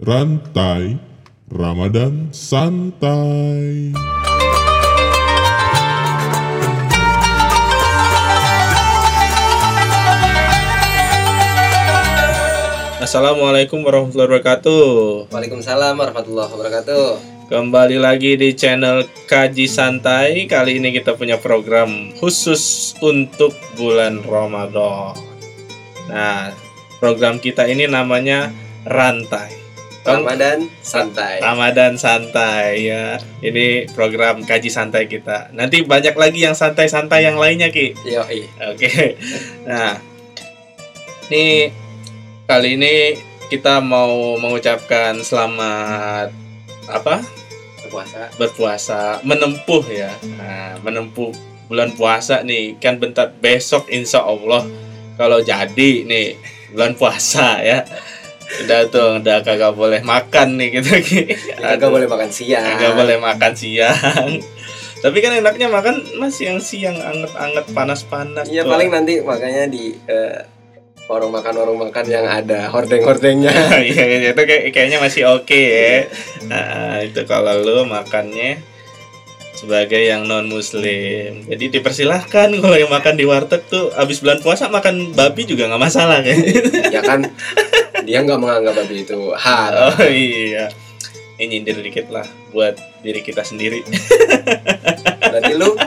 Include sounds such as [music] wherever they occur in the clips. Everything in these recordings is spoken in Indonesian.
Rantai Ramadan Santai. Assalamualaikum warahmatullahi wabarakatuh. Waalaikumsalam warahmatullahi wabarakatuh. Kembali lagi di channel Kaji Santai. Kali ini kita punya program khusus untuk bulan Ramadan. Nah, program kita ini namanya Rantai. Ramadan santai. Ramadan santai ya. Ini program kaji santai kita. Nanti banyak lagi yang santai-santai yang lainnya Ki. Yoi. Oke. Nah, ini kali ini kita mau mengucapkan selamat apa? Puasa. Berpuasa, menempuh ya. Nah, menempuh bulan puasa nih. Kan bentar besok insya Allah kalau jadi nih bulan puasa ya. Udah tuh, udah kagak boleh makan nih kita Ki. Agak boleh makan siang. Kagak boleh makan siang. Tapi kan enaknya makan masih yang siang anget-anget panas-panas. Iya paling nanti makanya di eh, warung makan warung makan yang ada hordeng-hordengnya. [laughs] Iya, iya, itu kayak, kayaknya masih oke ya. Nah, itu kalau lu makannya sebagai yang non muslim. Jadi dipersilahkan kalau yang makan di warteg tuh abis bulan puasa makan babi juga nggak masalah kan. ya kan [laughs] dia nggak menganggap babi itu hal. Oh iya. Ini nyindir dikit lah buat diri kita sendiri. Berarti lu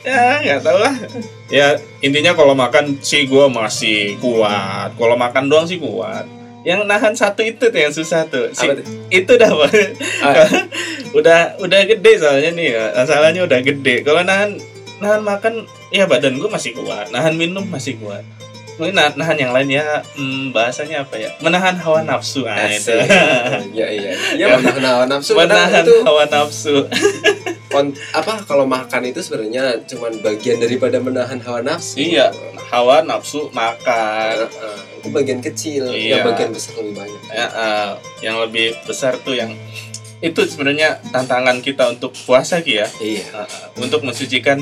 ya nggak tahu lah. Ya intinya kalau makan sih gue masih kuat. Kalau makan doang sih kuat. Yang nahan satu itu tuh yang susah tuh. Si, tuh? itu dah. Ah. [laughs] udah udah gede soalnya nih ya. masalahnya udah gede kalau nahan nahan makan ya badan gue masih kuat nahan minum masih kuat mungkin nah- nahan yang lain ya hmm, bahasanya apa ya menahan hawa nafsu ah, itu Asik. [laughs] Iya iya. Ya menahan hawa nafsu. menahan itu hawa nafsu [laughs] kon- apa kalau makan itu sebenarnya cuman bagian daripada menahan hawa nafsu. iya hawa nafsu makan Eh, eh, itu bagian kecil, Iya. yang bagian besar lebih banyak. Ya, eh, yang lebih besar tuh yang itu sebenarnya tantangan kita untuk puasa Ki ya Iya. Eh, untuk mensucikan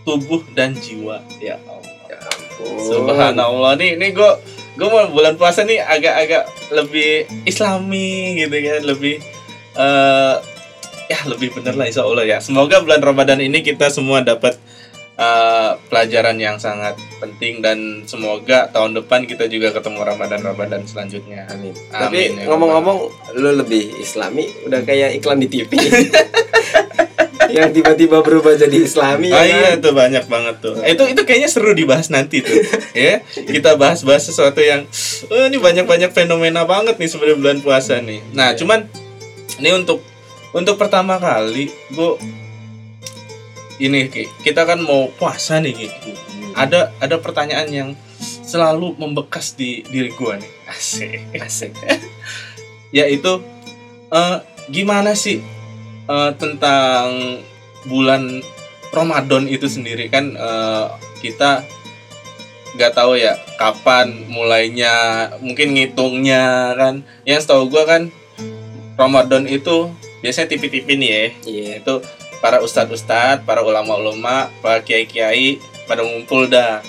tubuh dan jiwa ya Allah Ya. Subhanallah nih, nih gue gue mau bulan puasa nih agak-agak lebih Islami gitu kan, lebih eh ya lebih bener lah Insya Allah ya. Semoga bulan Ramadan ini kita semua dapat eh, pelajaran yang sangat penting dan semoga tahun depan kita juga ketemu Ramadan Ramadan selanjutnya. Amin. Amin, Tapi ya ngomong-ngomong, lu lebih Islami, udah kayak iklan di TV. [laughs] yang tiba-tiba berubah jadi Islami Ah ya iya kan? tuh banyak banget tuh. Itu itu kayaknya seru dibahas nanti tuh. ya. Kita bahas-bahas sesuatu yang oh, ini banyak-banyak fenomena banget nih sebelum bulan puasa nih. Nah, Iya. cuman ini untuk untuk pertama kali gue ini Ki, kita kan mau puasa nih Ki. Ada ada pertanyaan yang selalu membekas di diri gue nih. Asik. Asik. [laughs] Yaitu eh, gimana sih eh, tentang bulan Ramadan itu sendiri kan eh, kita nggak tahu ya kapan mulainya mungkin ngitungnya kan yang setahu gua kan Ramadan itu biasanya tipi-tipi nih ya Iya. itu para ustadz-ustadz para ulama-ulama para kiai-kiai pada ngumpul dah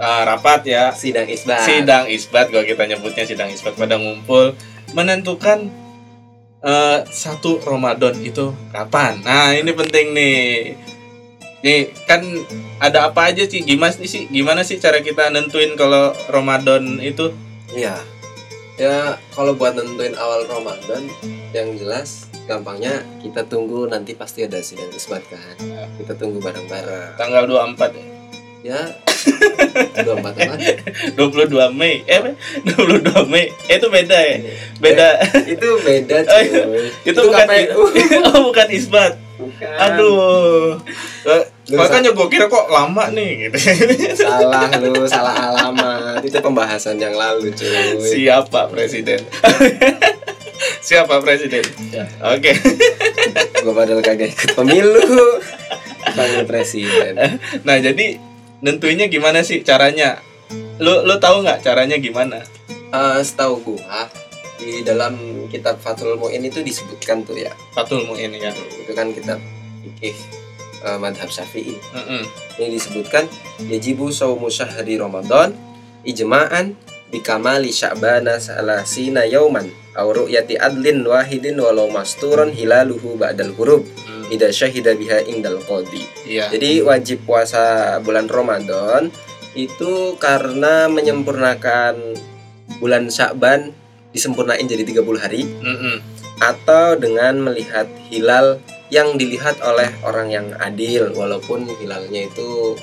Eh, rapat ya Sidang isbat. sidang isbat kalau kita nyebutnya sidang isbat pada ngumpul menentukan eh, satu Ramadan itu kapan. Nah ini penting nih. Nih kan ada apa aja sih? Gimana sih? Gimana sih cara kita nentuin kalau Ramadan itu? Iya. Ya kalau buat nentuin awal Ramadan, yang jelas gampangnya kita tunggu nanti pasti ada sidang isbat kan. Kita tunggu bareng-bareng. Tanggal 24 ya? Ya. Dua empat apa? 22 Mei. Eh apa? 22 Mei. Eh, itu beda ya? Beda. itu beda Oh, cuy. itu, bukan KPU. [laughs] oh, bukan isbat. Bukan. Aduh. Eh, Lu Makanya gue kira kok lama nih gitu. [laughs] salah lu salah alamat itu pembahasan yang lalu cuy Siapa presiden? [laughs] Siapa presiden? Ya. Oke. gue padahal kagak ikut pemilu panggil presiden Nah, jadi nentuinnya gimana sih caranya? Lu lu tahu nggak caranya gimana? Eh, setahu gua di dalam kitab Fathul Muin itu disebutkan tuh ya Fatul Muin ya. itu kan kitab fikih eh, madhab syafi'i Mm-mm. ini disebutkan yajibu saumu syahri ramadan ijma'an bikamali sya'bana salasina yauman aw ru'yati adlin wahidin walau masturan hilaluhu ba'dal hurub Hmm, idza syahida biha indal qadi. Iya. Jadi wajib puasa bulan Ramadan itu karena menyempurnakan bulan Sya'ban disempurnain jadi 30 hari Mm-mm. atau dengan melihat hilal yang dilihat oleh orang yang adil walaupun hilalnya itu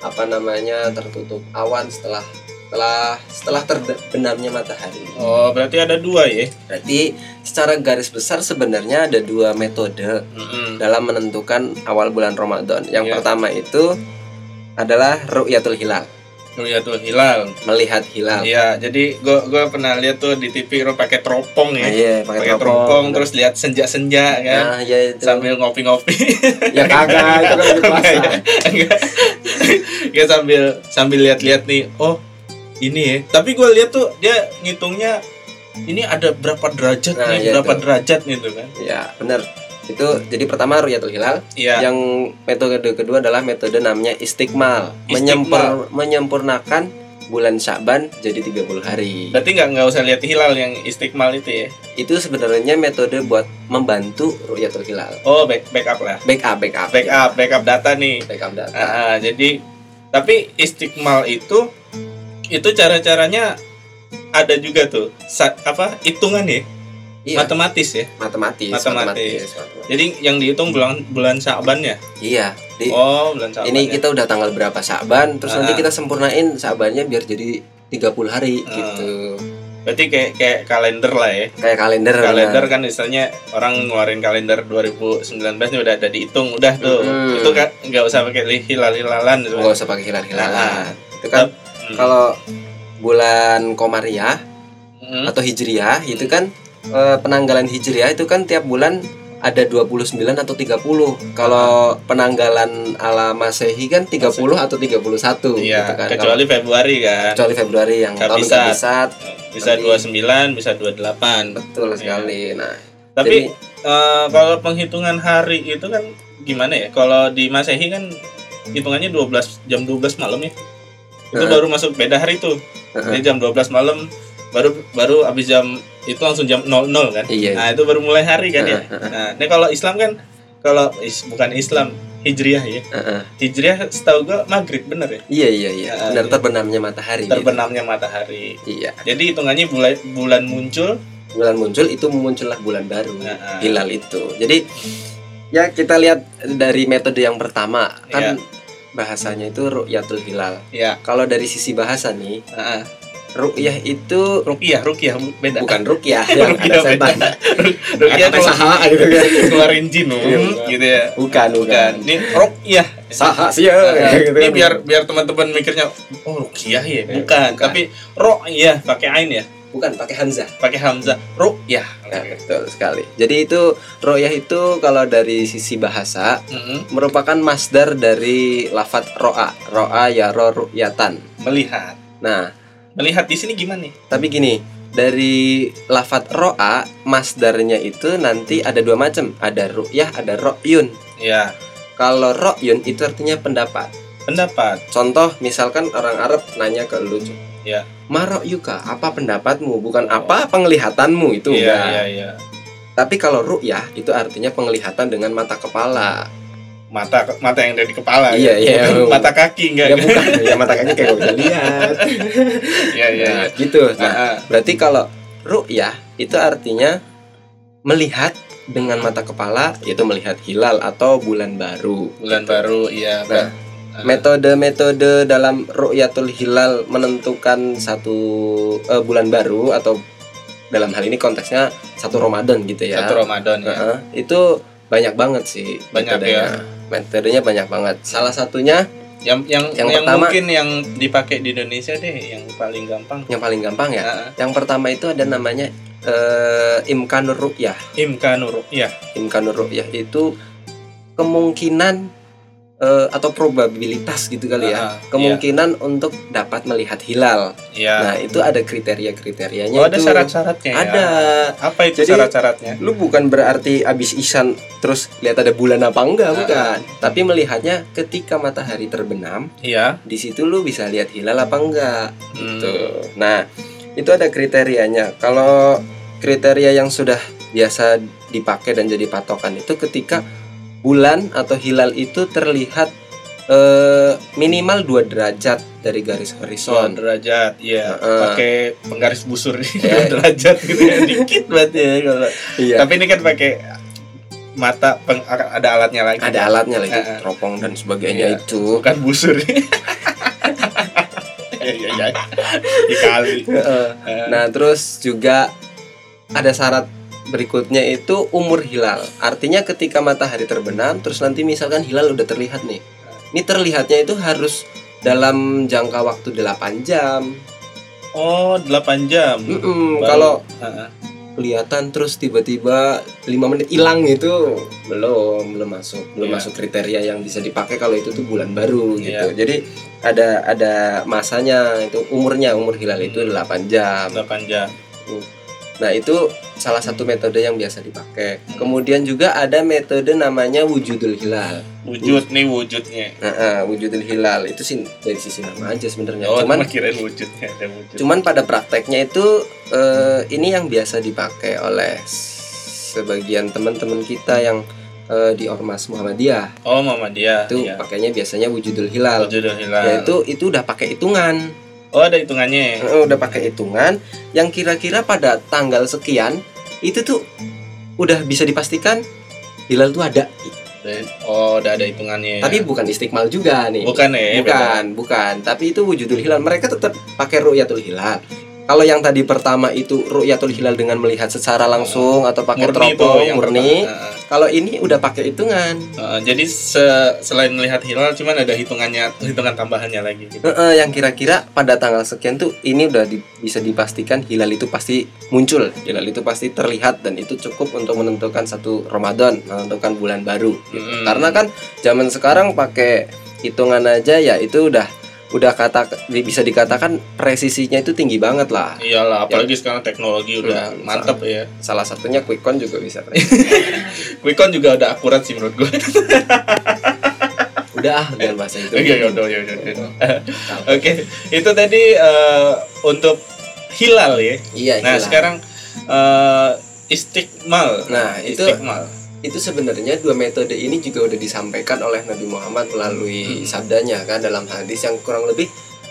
apa namanya tertutup awan setelah setelah setelah terbenamnya matahari. Oh, berarti ada dua ya? Berarti secara garis besar sebenarnya ada dua metode Mm-mm. dalam menentukan awal bulan Ramadan. Yang Iya. pertama itu adalah ru'yatul hilal, Ruyatul Hilal. melihat hilal. Iya, jadi gua gua pernah lihat tuh di TV orang pakai teropong Nah, ya. iya, Pakai teropong terus lihat senja-senja kan. Nah, ya itu. Sambil ngopi-ngopi. ya kagak itu kan puasa. Enggak. Enggak sambil sambil lihat-lihat nih. Oh, ini ya. Tapi gua lihat tuh dia ngitungnya ini ada berapa derajat Nah, nih, iya berapa tuh. derajat gitu kan. Ya, benar. Itu jadi pertama ru'yatul hilal, Iya. yang metode kedua adalah metode namanya istiqmal, Istiqmal. Menyempur- menyempurnakan bulan Sya'ban jadi 30 hari. Berarti nggak nggak usah lihat hilal yang istiqmal itu ya. Itu sebenarnya metode buat membantu ru'yatul hilal. Oh, back backup lah. Backup, backup. Backup, backup data nih. Backup data. Ah, ah, jadi tapi istiqmal itu itu cara-caranya ada juga tuh sa- apa hitungan ya Iya, matematis ya matematis, Matematis. matematis. jadi yang dihitung bulan bulan Syaban ya Iya, di, oh bulan Syaban ini ya. kita udah tanggal berapa Sya'ban, terus nanti Ah. kita sempurnain Sya'bannya biar jadi 30 hari Ah. gitu. berarti kayak kayak kalender lah ya Kayak kalender. kalender kan misalnya orang ngeluarin kalender 2019 ini udah ada dihitung udah tuh Mm. itu kan nggak usah pakai li- hilal-hilalan nggak usah pakai hilal-hilalan. Ah. Itu kan Hmm. kalau bulan Komariah Hmm. atau Hijriah itu kan eh, penanggalan Hijriah itu kan tiap bulan ada 29 atau 30. Kalau penanggalan ala Masehi kan 30 atau 31 iya gitu kan. kecuali Februari kan kecuali Februari yang tahun Kabisat. kabisat bisa Nanti- 29 bisa 28 betul Iya. sekali. Nah, Tapi Jadi- eh, kalau penghitungan hari itu kan gimana ya? Kalau di Masehi kan hitungannya 12 jam 12 malam ya. Itu baru masuk beda hari tuh. Jadi jam 12 malam baru baru habis jam itu langsung jam 00 kan. Iya. Nah, itu baru mulai hari kan ya. Nah, ini kalau Islam kan kalau is- bukan Islam Hijriah ya. Hijriah setahu gua maghrib bener ya. Iya iya iya. Benar iya. terbenamnya matahari. gitu. Terbenamnya matahari. Iya. Jadi hitungannya bulan bulan muncul. Bulan muncul itu muncullah bulan baru. Hilal itu. Jadi ya kita lihat dari metode yang pertama kan Iya. Bahasanya itu ru'yatul hilal. ya. Kalau dari sisi bahasa nih, Heeh. ru'yah itu Rukiah, rukiah beda. bukan ruqyah [laughs] yang Ruqyah ada setan. Rukiah Kata saha gitu kan. keluarin jin Iya, hmm, gitu ya. Bukan, bukan. Bukan. Ini rukiah. Saha sih ya. [laughs] Gitu ini biar biar teman-teman mikirnya oh rukiah ya. Bukan, bukan. tapi ru'yah pakai ain ya. Bukan pakai hamzah. Pakai hamzah. Ru'yah. Ya, betul sekali. Jadi itu ru'yah itu kalau dari sisi bahasa Mm-mm. merupakan masdar dari lafat ro'a. Ro'a ya ro ru'yatan. Melihat. Nah, Melihat di sini gimana nih? tapi gini, dari lafat ro'a masdarnya itu nanti ada dua macam. Ada ru'yah, ada ro'yun. Ya, Kalau ro'yun itu artinya pendapat. pendapat. Contoh misalkan orang Arab nanya ke lu. Ya. Marok yuka, apa pendapatmu? Bukan apa penglihatanmu itu Iya, enggak. iya, iya. Tapi kalau ru'yah itu artinya penglihatan dengan mata kepala. Mata mata yang dari kepala. Iya, ya. iya. Mata kaki enggak. Ya bukan, ya mata kaki kayak bisa lihat. [laughs] Iya, iya, Nah, iya. gitu. Ah, Nah, ah. berarti kalau ru'yah itu artinya melihat dengan mata kepala yaitu melihat hilal atau bulan baru. bulan Gitu. baru, iya. Nah, Ah. Metode-metode dalam ru'yatul hilal menentukan satu eh, bulan baru atau dalam hal ini konteksnya satu Ramadan gitu ya. Satu Ramadan ya. Heeh, itu banyak banget sih Banyak metodenya. ya. Metodenya banyak banget. Salah satunya Yang yang Yang yang, pertama- mungkin yang dipakai di Indonesia deh yang paling gampang. yang paling gampang ya. Nah, Yang pertama itu ada namanya eh, imkanur ru'yah. Imkanur, iya. Imkanur ru'yah itu kemungkinan eh, atau probabilitas gitu kali ya. Ah, Kemungkinan untuk dapat melihat hilal. Iya. Nah, itu ada kriteria-kriterianya oh, ada syarat-syaratnya ya. Ada. Apa itu syarat-syaratnya? Lu bukan berarti abis isan terus lihat ada bulan apa enggak, Ah. bukan. Tapi melihatnya ketika matahari terbenam, Iya. di situ lu bisa lihat hilal apa enggak Hmm. gitu. Nah, itu ada kriterianya. Kalau kriteria yang sudah biasa dipakai dan jadi patokan itu ketika bulan atau hilal itu terlihat eh, minimal dua derajat dari garis horizon. derajat, iya. Heeh. Pakai penggaris busur Iya. derajat gitu ya, dikit banget ya kalau. Iya. Tapi ini kan pakai mata peng- ada alatnya lagi. Ada alatnya lagi, Heeh. teropong dan sebagainya Iya. itu. Bukan busur. [laughs] Iya, iya, iya. Dikali. Heeh. Heeh. Nah, terus juga ada syarat berikutnya itu umur hilal. Artinya ketika matahari terbenam terus nanti misalkan hilal udah terlihat nih. Ini terlihatnya itu harus dalam jangka waktu 8 jam. Oh, 8 jam. Mm-mm, Baru- Kalau kelihatan terus tiba-tiba 5 menit hilang itu belum belum masuk belum Iya. masuk kriteria yang bisa dipakai kalau itu tuh bulan baru gitu Iya. jadi ada ada masanya itu umurnya umur hilal itu 8 jam 8 jam. Nah itu salah satu metode yang biasa dipakai kemudian juga ada metode namanya wujudul hilal Wujud nih wujudnya. nah, ah, wujudul hilal itu sih dari sisi nama aja sebenarnya Oh, cuman cuma kirain wujudnya ada wujud. Cuman pada prakteknya itu eh, ini yang biasa dipakai oleh sebagian teman-teman kita yang eh, di ormas Muhammadiyah Oh, Mama dia. itu Iya. pakainya biasanya wujudul hilal. Wujudul hilal. Ya itu itu udah pakai hitungan, Oh, ada hitungannya. Udah pakai hitungan yang kira-kira pada tanggal sekian itu tuh udah bisa dipastikan hilal tuh ada. Oh, udah ada hitungannya. Tapi bukan istiqmal juga nih. bukan ya, beda. bukan, bukan. Tapi itu wujudul hilal. Mereka tetap pakai ru'yatul hilal. Kalau yang tadi pertama itu ru'yatul hilal dengan melihat secara langsung atau pakai Murni teropong yang murni. pertama. Kalau ini udah pakai hitungan. Heeh, jadi se- selain melihat hilal cuman ada hitungannya hitungan tambahannya lagi gitu. Heeh, yang kira-kira pada tanggal sekian tuh ini udah di- bisa dipastikan hilal itu pasti muncul. Hilal itu pasti terlihat dan itu cukup untuk menentukan satu Ramadan, menentukan bulan baru. gitu. Mm-mm. Karena kan zaman sekarang pakai hitungan aja ya itu udah udah kata bisa dikatakan presisinya itu tinggi banget lah. Iyalah, apalagi sekarang teknologi udah Hmm, mantep ya. Salah satunya quick count juga bisa. [laughs] Quickcon juga udah akurat sih menurut gue. [laughs] udah ah dengan bahasa itu. Oke, ya udah, ya udah, ya udah. Oke, itu tadi eh, untuk hilal ya. Iya. Nah, hilal. sekarang eh, istiqmal. Nah, itu- istiqmal. Itu sebenarnya dua metode ini juga udah disampaikan oleh Nabi Muhammad melalui Hmm. sabdanya kan dalam hadis yang kurang lebih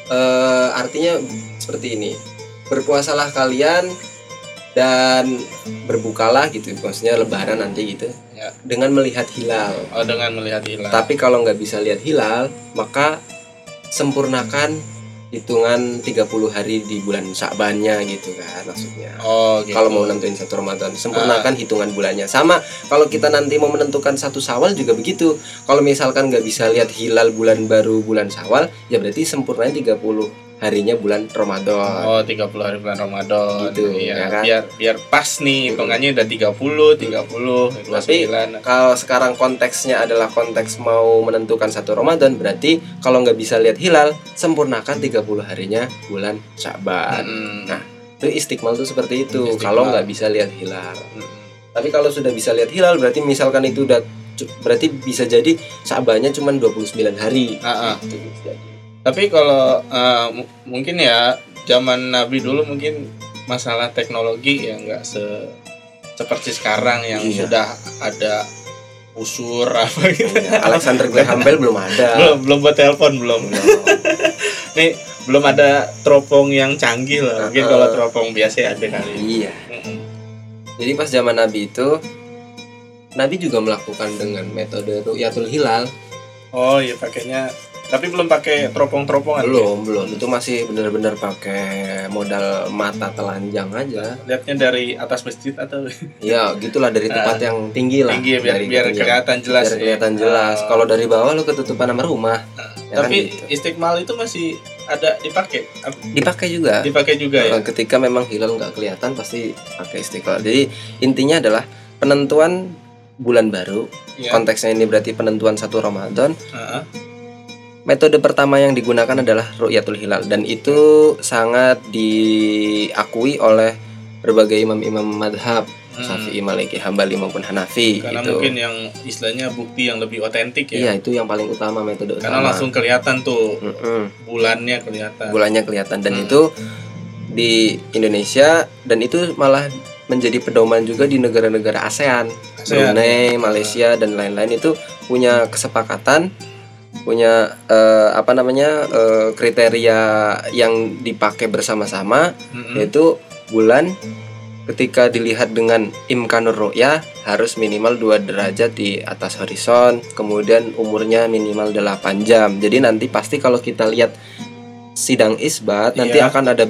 eh, artinya seperti ini berpuasalah kalian dan berbukalah gitu maksudnya lebaran nanti gitu Ya. dengan melihat hilal Oh, dengan melihat hilal. tapi kalau nggak bisa lihat hilal maka sempurnakan hitungan 30 hari di bulan Sya'bannya gitu kan maksudnya. Oh, gitu. kalau mau nentuin satu Ramadan sempurnakan hitungan bulannya. Sama kalau kita nanti mau menentukan satu Syawal juga begitu. Kalau misalkan nggak bisa lihat hilal bulan baru bulan Syawal ya berarti sempurnanya 30 harinya bulan Ramadan Oh, 30 hari bulan Ramadan. Gitu, ya iya. kan? Biar biar pas nih hitungannya udah 30, 30, 29. Tapi kalau sekarang konteksnya adalah konteks mau menentukan satu Ramadan berarti kalau nggak bisa lihat hilal sempurnakan 30 harinya bulan Sya'ban Mm-mm. Nah, itu istiqmal tuh seperti itu Istiqmal. kalau nggak bisa lihat hilal Mm-mm. Tapi kalau sudah bisa lihat hilal berarti misalkan itu udah berarti bisa jadi Sya'bannya cuma 29 hari. Itu bisa jadi. Tapi kalau mu- mungkin ya zaman Nabi dulu mungkin masalah teknologi ya nggak se seperti sekarang yang Iya. sudah ada usur [laughs] apa gitu. Iya, Alexander Graham Bell belum ada. belum belum buat telepon belum. Belum. [laughs] Nih belum ada teropong yang canggih lah. Mungkin Ah, kalau teropong biasa ada kali. Iya. Jadi pas zaman Nabi itu Nabi juga melakukan dengan metode ru'yatul hilal. Oh iya pakainya tapi belum pakai teropong-teropongan. Belum, belum. Itu masih benar-benar pakai modal mata telanjang aja. Lihatnya dari atas masjid atau Ya, gitulah dari tempat yang tinggi lah. tinggi ya, biar Dari biar ketinggian. kelihatan jelas. Biar ya. kelihatan jelas. Ah. Kalau dari bawah lu ketutupan sama rumah. ya kan tapi gitu. istiqmal itu masih ada dipakai Dipakai juga. dipakai juga ya Uh, ketika memang hilal nggak kelihatan pasti pakai istiqlal. Jadi intinya adalah penentuan bulan baru. Iya. Konteksnya ini berarti penentuan satu Ramadan. Heeh. Metode pertama yang digunakan adalah ru'yatul hilal dan itu sangat diakui oleh berbagai imam-imam madhab Hmm. Syafi'i, Maliki, Hambali maupun Hanafi karena gitu. mungkin yang istilahnya bukti yang lebih otentik Iya ya itu yang paling utama metode karena utama. langsung kelihatan tuh Mm-mm. bulannya kelihatan bulannya kelihatan dan Hmm. itu di Indonesia dan itu malah menjadi pedoman juga di negara-negara ASEAN, ASEAN. Brunei, Malaysia dan lain-lain itu punya kesepakatan, punya eh, apa namanya eh, kriteria yang dipakai bersama-sama Mm-mm. yaitu bulan ketika dilihat dengan imkanur ru'yah harus minimal 2 derajat di atas horizon kemudian umurnya minimal 8 jam jadi nanti pasti kalau kita lihat sidang isbat nanti Iya. akan ada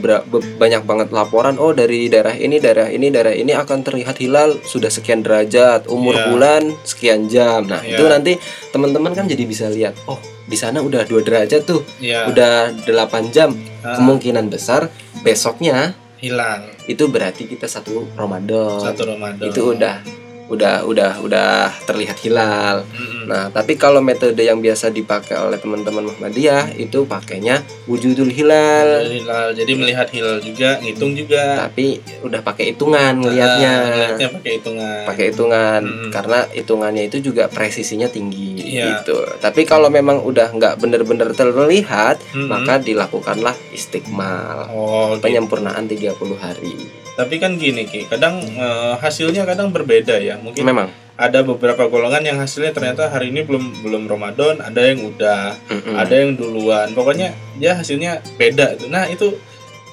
banyak banget laporan oh dari daerah ini daerah ini daerah ini akan terlihat hilal sudah sekian derajat umur Iya. bulan sekian jam nah Iya. itu nanti teman-teman kan jadi bisa lihat oh di sana udah 2 derajat tuh ya udah 8 jam ah, kemungkinan besar besoknya hilang itu berarti kita satu Ramadan. satu Ramadan Itu udah udah udah udah terlihat hilal. Mm-mm. Nah, tapi kalau metode yang biasa dipakai oleh teman-teman Muhammadiyah itu pakainya wujudul hilal. Jadi hilal jadi melihat hilal juga ngitung juga Tapi udah pakai hitungan ngelihatnya. Ah, ngelihatnya pakai hitungan Pakai hitungan Mm-mm. karena hitungannya itu juga presisinya tinggi Iya. gitu. Tapi kalau memang udah nggak bener-bener terlihat, Mm-mm. maka dilakukanlah istiqmal. oh gitu. Penyempurnaan 30 hari. Tapi kan gini ki kadang eh, hasilnya kadang berbeda ya mungkin Memang. ada beberapa golongan yang hasilnya ternyata hari ini belum belum Ramadan ada yang udah Mm-mm. ada yang duluan pokoknya ya hasilnya beda itu nah itu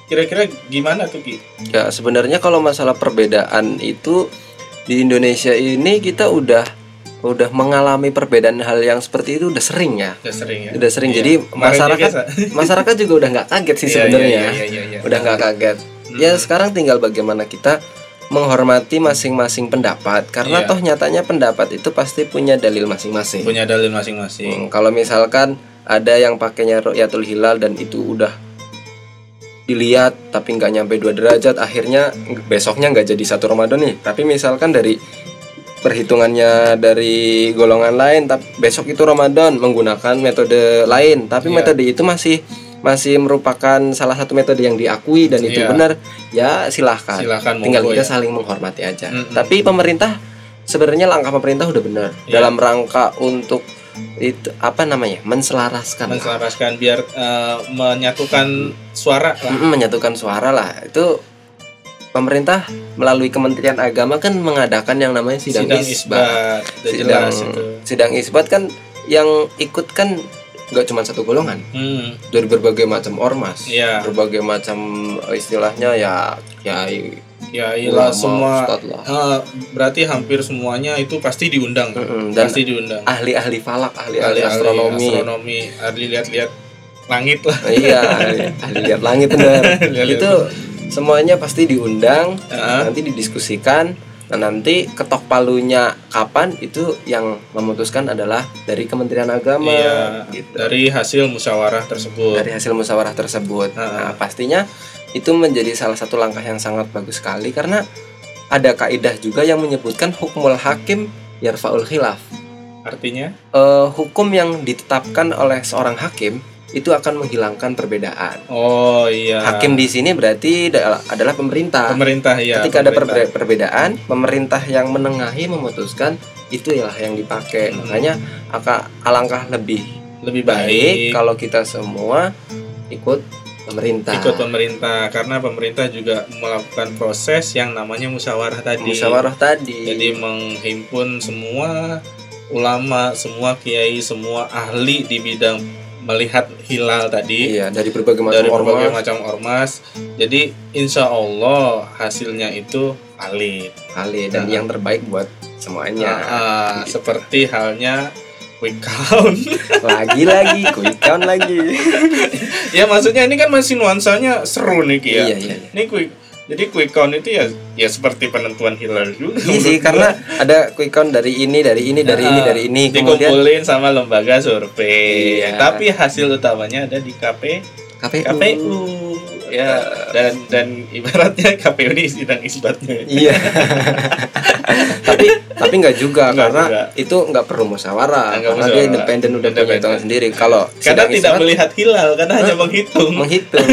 kira-kira gimana tuh ki Ya sebenarnya kalau masalah perbedaan itu di Indonesia ini kita udah udah mengalami perbedaan hal yang seperti itu udah sering ya. udah sering ya Udah sering. Iya. Jadi Kemarin masyarakat juga, [laughs] masyarakat juga udah nggak kaget sih Iya, sebenarnya. iya, iya, iya, iya. Udah nggak kaget. Mm. Ya sekarang tinggal bagaimana kita menghormati masing-masing pendapat karena Iya. toh nyatanya pendapat itu pasti punya dalil masing-masing. punya dalil masing-masing Hmm, kalau misalkan ada yang pakainya Ru'yatul Hilal dan itu udah dilihat tapi nggak nyampe 2 derajat akhirnya besoknya nggak jadi satu Ramadan nih tapi misalkan dari perhitungannya dari golongan lain tapi besok itu Ramadan menggunakan metode lain tapi Iya. metode itu masih masih merupakan salah satu metode yang diakui dan itu Iya. benar ya silahkan silakan tinggal kita ya. saling menghormati aja. Mm-mm. Tapi pemerintah sebenarnya langkah pemerintah udah benar Iya. dalam rangka untuk itu apa namanya menselaraskan, menselaraskan biar eh, menyatukan suara lah Mm-mm, menyatukan suara lah itu pemerintah melalui Kementerian Agama kan mengadakan yang namanya sidang, sidang isbat. isbat Sidang sidang isbat kan yang ikut kan nggak cuma satu golongan hmm, dari berbagai macam ormas, Iya. berbagai macam eh, istilahnya ya ya iyalah ulama, semua lah. eh, berarti hampir semuanya itu pasti diundang Mm-mm, dan pasti diundang ahli-ahli falak, ahli-ahli ahli astronomi, astronomi ahli lihat-lihat langit lah iya ahli, ahli lihat langit [laughs] Lihat-lihat. itu semuanya pasti diundang Heeh. nanti didiskusikan nah nanti ketok palunya kapan itu yang memutuskan adalah dari Kementerian Agama. Iya, gitu. dari hasil musyawarah tersebut. Dari hasil musyawarah tersebut. Heeh. nah pastinya itu menjadi salah satu langkah yang sangat bagus sekali karena ada kaidah juga yang menyebutkan hukmul hakim yarfaul khilaf. Artinya? Eh, hukum yang ditetapkan oleh seorang hakim itu akan menghilangkan perbedaan oh iya Hakim di sini berarti da- adalah pemerintah. pemerintah ya Ketika ada pemerintah. perbe- perbedaan, pemerintah yang menengahi memutuskan itu ya yang dipakai. Hmm. Makanya aka- alangkah lebih lebih baik baik kalau kita semua ikut pemerintah. ikut pemerintah karena pemerintah juga melakukan proses yang namanya musyawarah tadi musyawarah tadi. jadi menghimpun semua ulama semua kiai semua ahli di bidang melihat hilal tadi iya, dari berbagai macam dari berbagai ormas. macam ormas jadi insya Allah hasilnya itu valid kali dan Nah. yang terbaik buat semuanya. Ah, Gitu. seperti halnya quick count [laughs] Lagi-lagi quick count lagi. [laughs] ya maksudnya ini kan masih nuansanya seru nih Ki ya Iya, iya. iya. ini quick jadi quick count itu ya ya seperti penentuan hilal juga Iya sih karena ada quick count dari ini, dari ini, dari ini, Ah, dari ini. Kemudian dikumpulin sama lembaga survei Iya. tapi hasil utamanya ada di KP KPU. KPU ya dan dan ibaratnya KPU ini sidang isbatnya Iya. [laughs] tapi tapi nggak juga Nggak karena juga. itu nggak perlu musyawarah karena dia independen udah punya hitungan sendiri. Kalau karena tidak isbat melihat hilal karena hanya menghitung menghitung.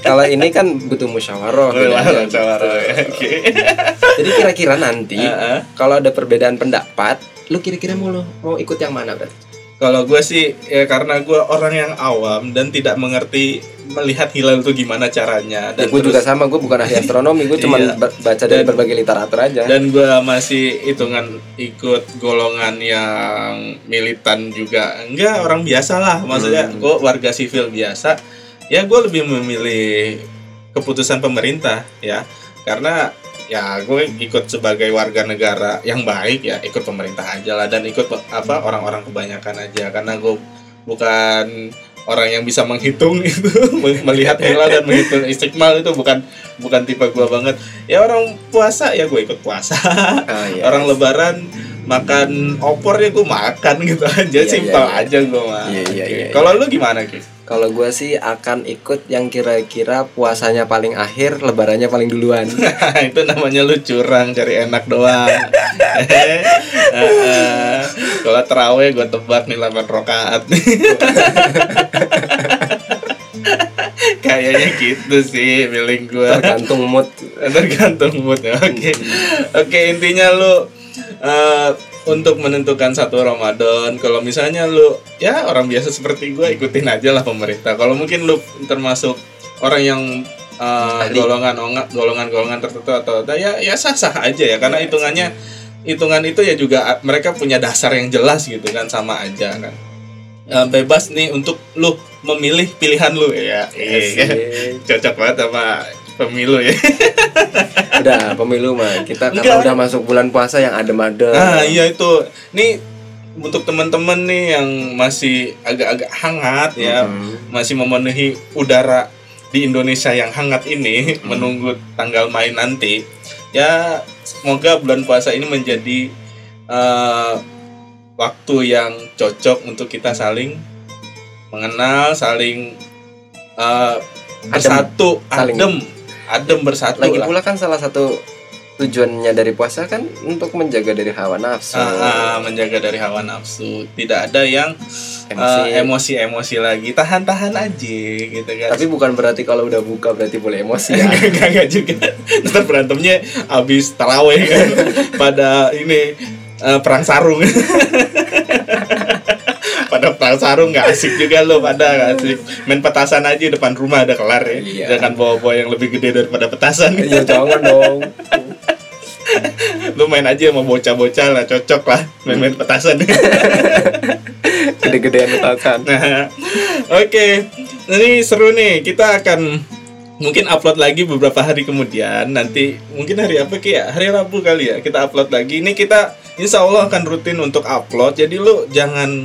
Kalau ini kan butuh musyawarah. Musyawarah, ya. Oke. Jadi kira-kira nanti kalau ada perbedaan pendapat, lu kira-kira mau lu- mau ikut yang mana berarti? Kalau gue sih ya karena gue orang yang awam dan tidak mengerti melihat hilal itu gimana caranya Dan dan gue juga sama, gue bukan ahli astronomi, gue [laughs] cuma Iya. baca dari Dan- berbagai literatur aja. dan gue masih hitungan ikut golongan yang militan juga enggak orang biasa lah maksudnya Hmm. gue warga sivil biasa ya gue lebih memilih keputusan pemerintah ya karena ya gue ikut sebagai warga negara yang baik ya ikut pemerintah aja lah dan ikut apa orang-orang kebanyakan aja karena gue bukan orang yang bisa menghitung itu [laughs] melihat hilal dan menghitung istiqmal itu bukan bukan tipe gue banget ya orang puasa ya gue ikut puasa Ah, iya. orang lebaran makan opor ya gue makan gitu aja Iya, simpel iya, iya. aja gue mah Iya, iya, Oke. iya, kalau lu gimana Ki? Kalau gue sih akan ikut yang kira-kira puasanya paling akhir, lebarannya paling duluan. [laughs] itu namanya lu curang cari enak doang. [laughs] [laughs] Kalau terawih gue tebak nih 8 rokaat kayaknya gitu sih feeling gue Tergantung mood. tergantung moodnya oke. Oke intinya lu eh, untuk menentukan satu Ramadan kalau misalnya lu ya orang biasa seperti gue ikutin aja lah pemerintah kalau mungkin lu termasuk orang yang eh, Ahli. golongan onga- golongan golongan tertentu atau ya ya sah sah aja ya karena Iya, hitungannya hitungan itu ya juga mereka punya dasar yang jelas gitu kan sama aja kan Eh, bebas nih untuk lu memilih pilihan lu ya Iya. Asik. [laughs] cocok banget sama pemilu ya [laughs] Udah pemilu mah kita Enggak. karena udah masuk bulan puasa yang adem-adem. Ah iya itu. Nih untuk teman-teman nih yang masih agak-agak hangat ya, Mhm. masih memenuhi udara di Indonesia yang hangat ini Hmm. menunggu tanggal main nanti. Ya semoga bulan puasa ini menjadi eh, waktu yang cocok untuk kita saling mengenal, saling eh, bersatu, Saling- adem, adem bersatu Lagi lah. pula kan salah satu tujuannya dari puasa kan untuk menjaga dari hawa nafsu. Ah, ah, menjaga dari hawa nafsu. Tidak ada yang Emosi. eh, emosi-emosi lagi. Tahan-tahan aja gitu kan. Tapi bukan berarti kalau udah buka berarti boleh emosi ya. [laughs] enggak enggak juga. Ntar berantemnya habis taraweh kan [laughs] pada ini eh, perang sarung. [laughs] pada perang sarung nggak asik juga lo pada nggak asik main petasan aja depan rumah ada kelar ya Iya. jangan bawa bawa yang lebih gede daripada petasan [laughs] Iya jangan dong. lu main aja sama bocah-bocah lah cocok lah main-main petasan [laughs] Gede-gedean petasan. Nah, [laughs] oke. Ini seru nih. Kita akan mungkin upload lagi beberapa hari kemudian. Nanti mungkin hari apa Ki ya? Hari Rabu kali ya. Kita upload lagi. Ini kita insya Allah akan rutin untuk upload. Jadi lu jangan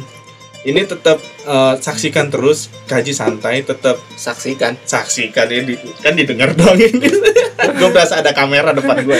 ini tetap eh, saksikan terus kaji santai tetap Saksikan. saksikan ini kan didengar dong ini [laughs] gue berasa ada kamera depan gue [laughs]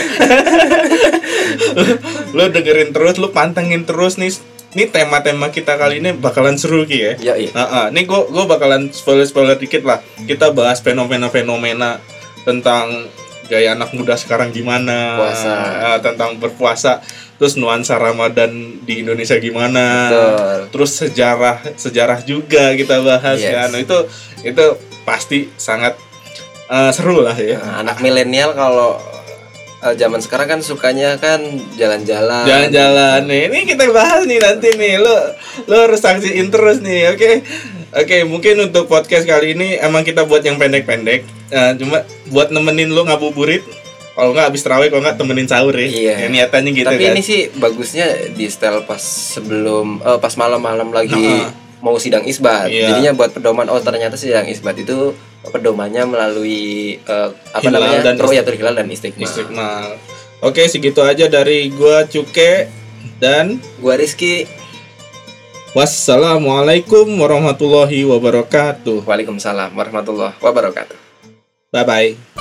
lu dengerin terus lu pantengin terus nih ini tema-tema kita kali ini bakalan seru Ki ya Ya iya. Nah, nih gue gue bakalan spoiler spoiler dikit lah. Kita bahas fenomena-fenomena tentang gaya anak muda sekarang gimana, Puasa. Ah, tentang berpuasa, terus nuansa Ramadan di Indonesia gimana, Betul. terus sejarah sejarah juga kita bahas Yes. kan. Itu itu pasti sangat eh, seru lah ya. Nah, anak milenial kalau eh, zaman sekarang kan sukanya kan jalan-jalan. Jalan-jalan nih, ini kita bahas nih nanti nih, lo lo harus saksiin terus nih, oke? Oke, mungkin untuk podcast kali ini emang kita buat yang pendek-pendek, Eh, cuma buat nemenin lo ngabuburit, kalau nggak habis terawih, kalau nggak temenin sahur ya. Iya. Ya, niatannya gitu Tapi kan. ini sih bagusnya di setel pas sebelum eh, pas malam-malam lagi Heeh. mau sidang isbat. Iya. Jadinya buat pedoman oh ternyata sidang isbat itu pedomannya melalui eh, apa Hilal namanya? dan Ru'yatul hilal dan istiqmal. Istiqmal. Oke, segitu aja dari gua Cuke dan Gua Rizky. wassalamualaikum warahmatullahi wabarakatuh. Waalaikumsalam warahmatullahi wabarakatuh. Bye bye.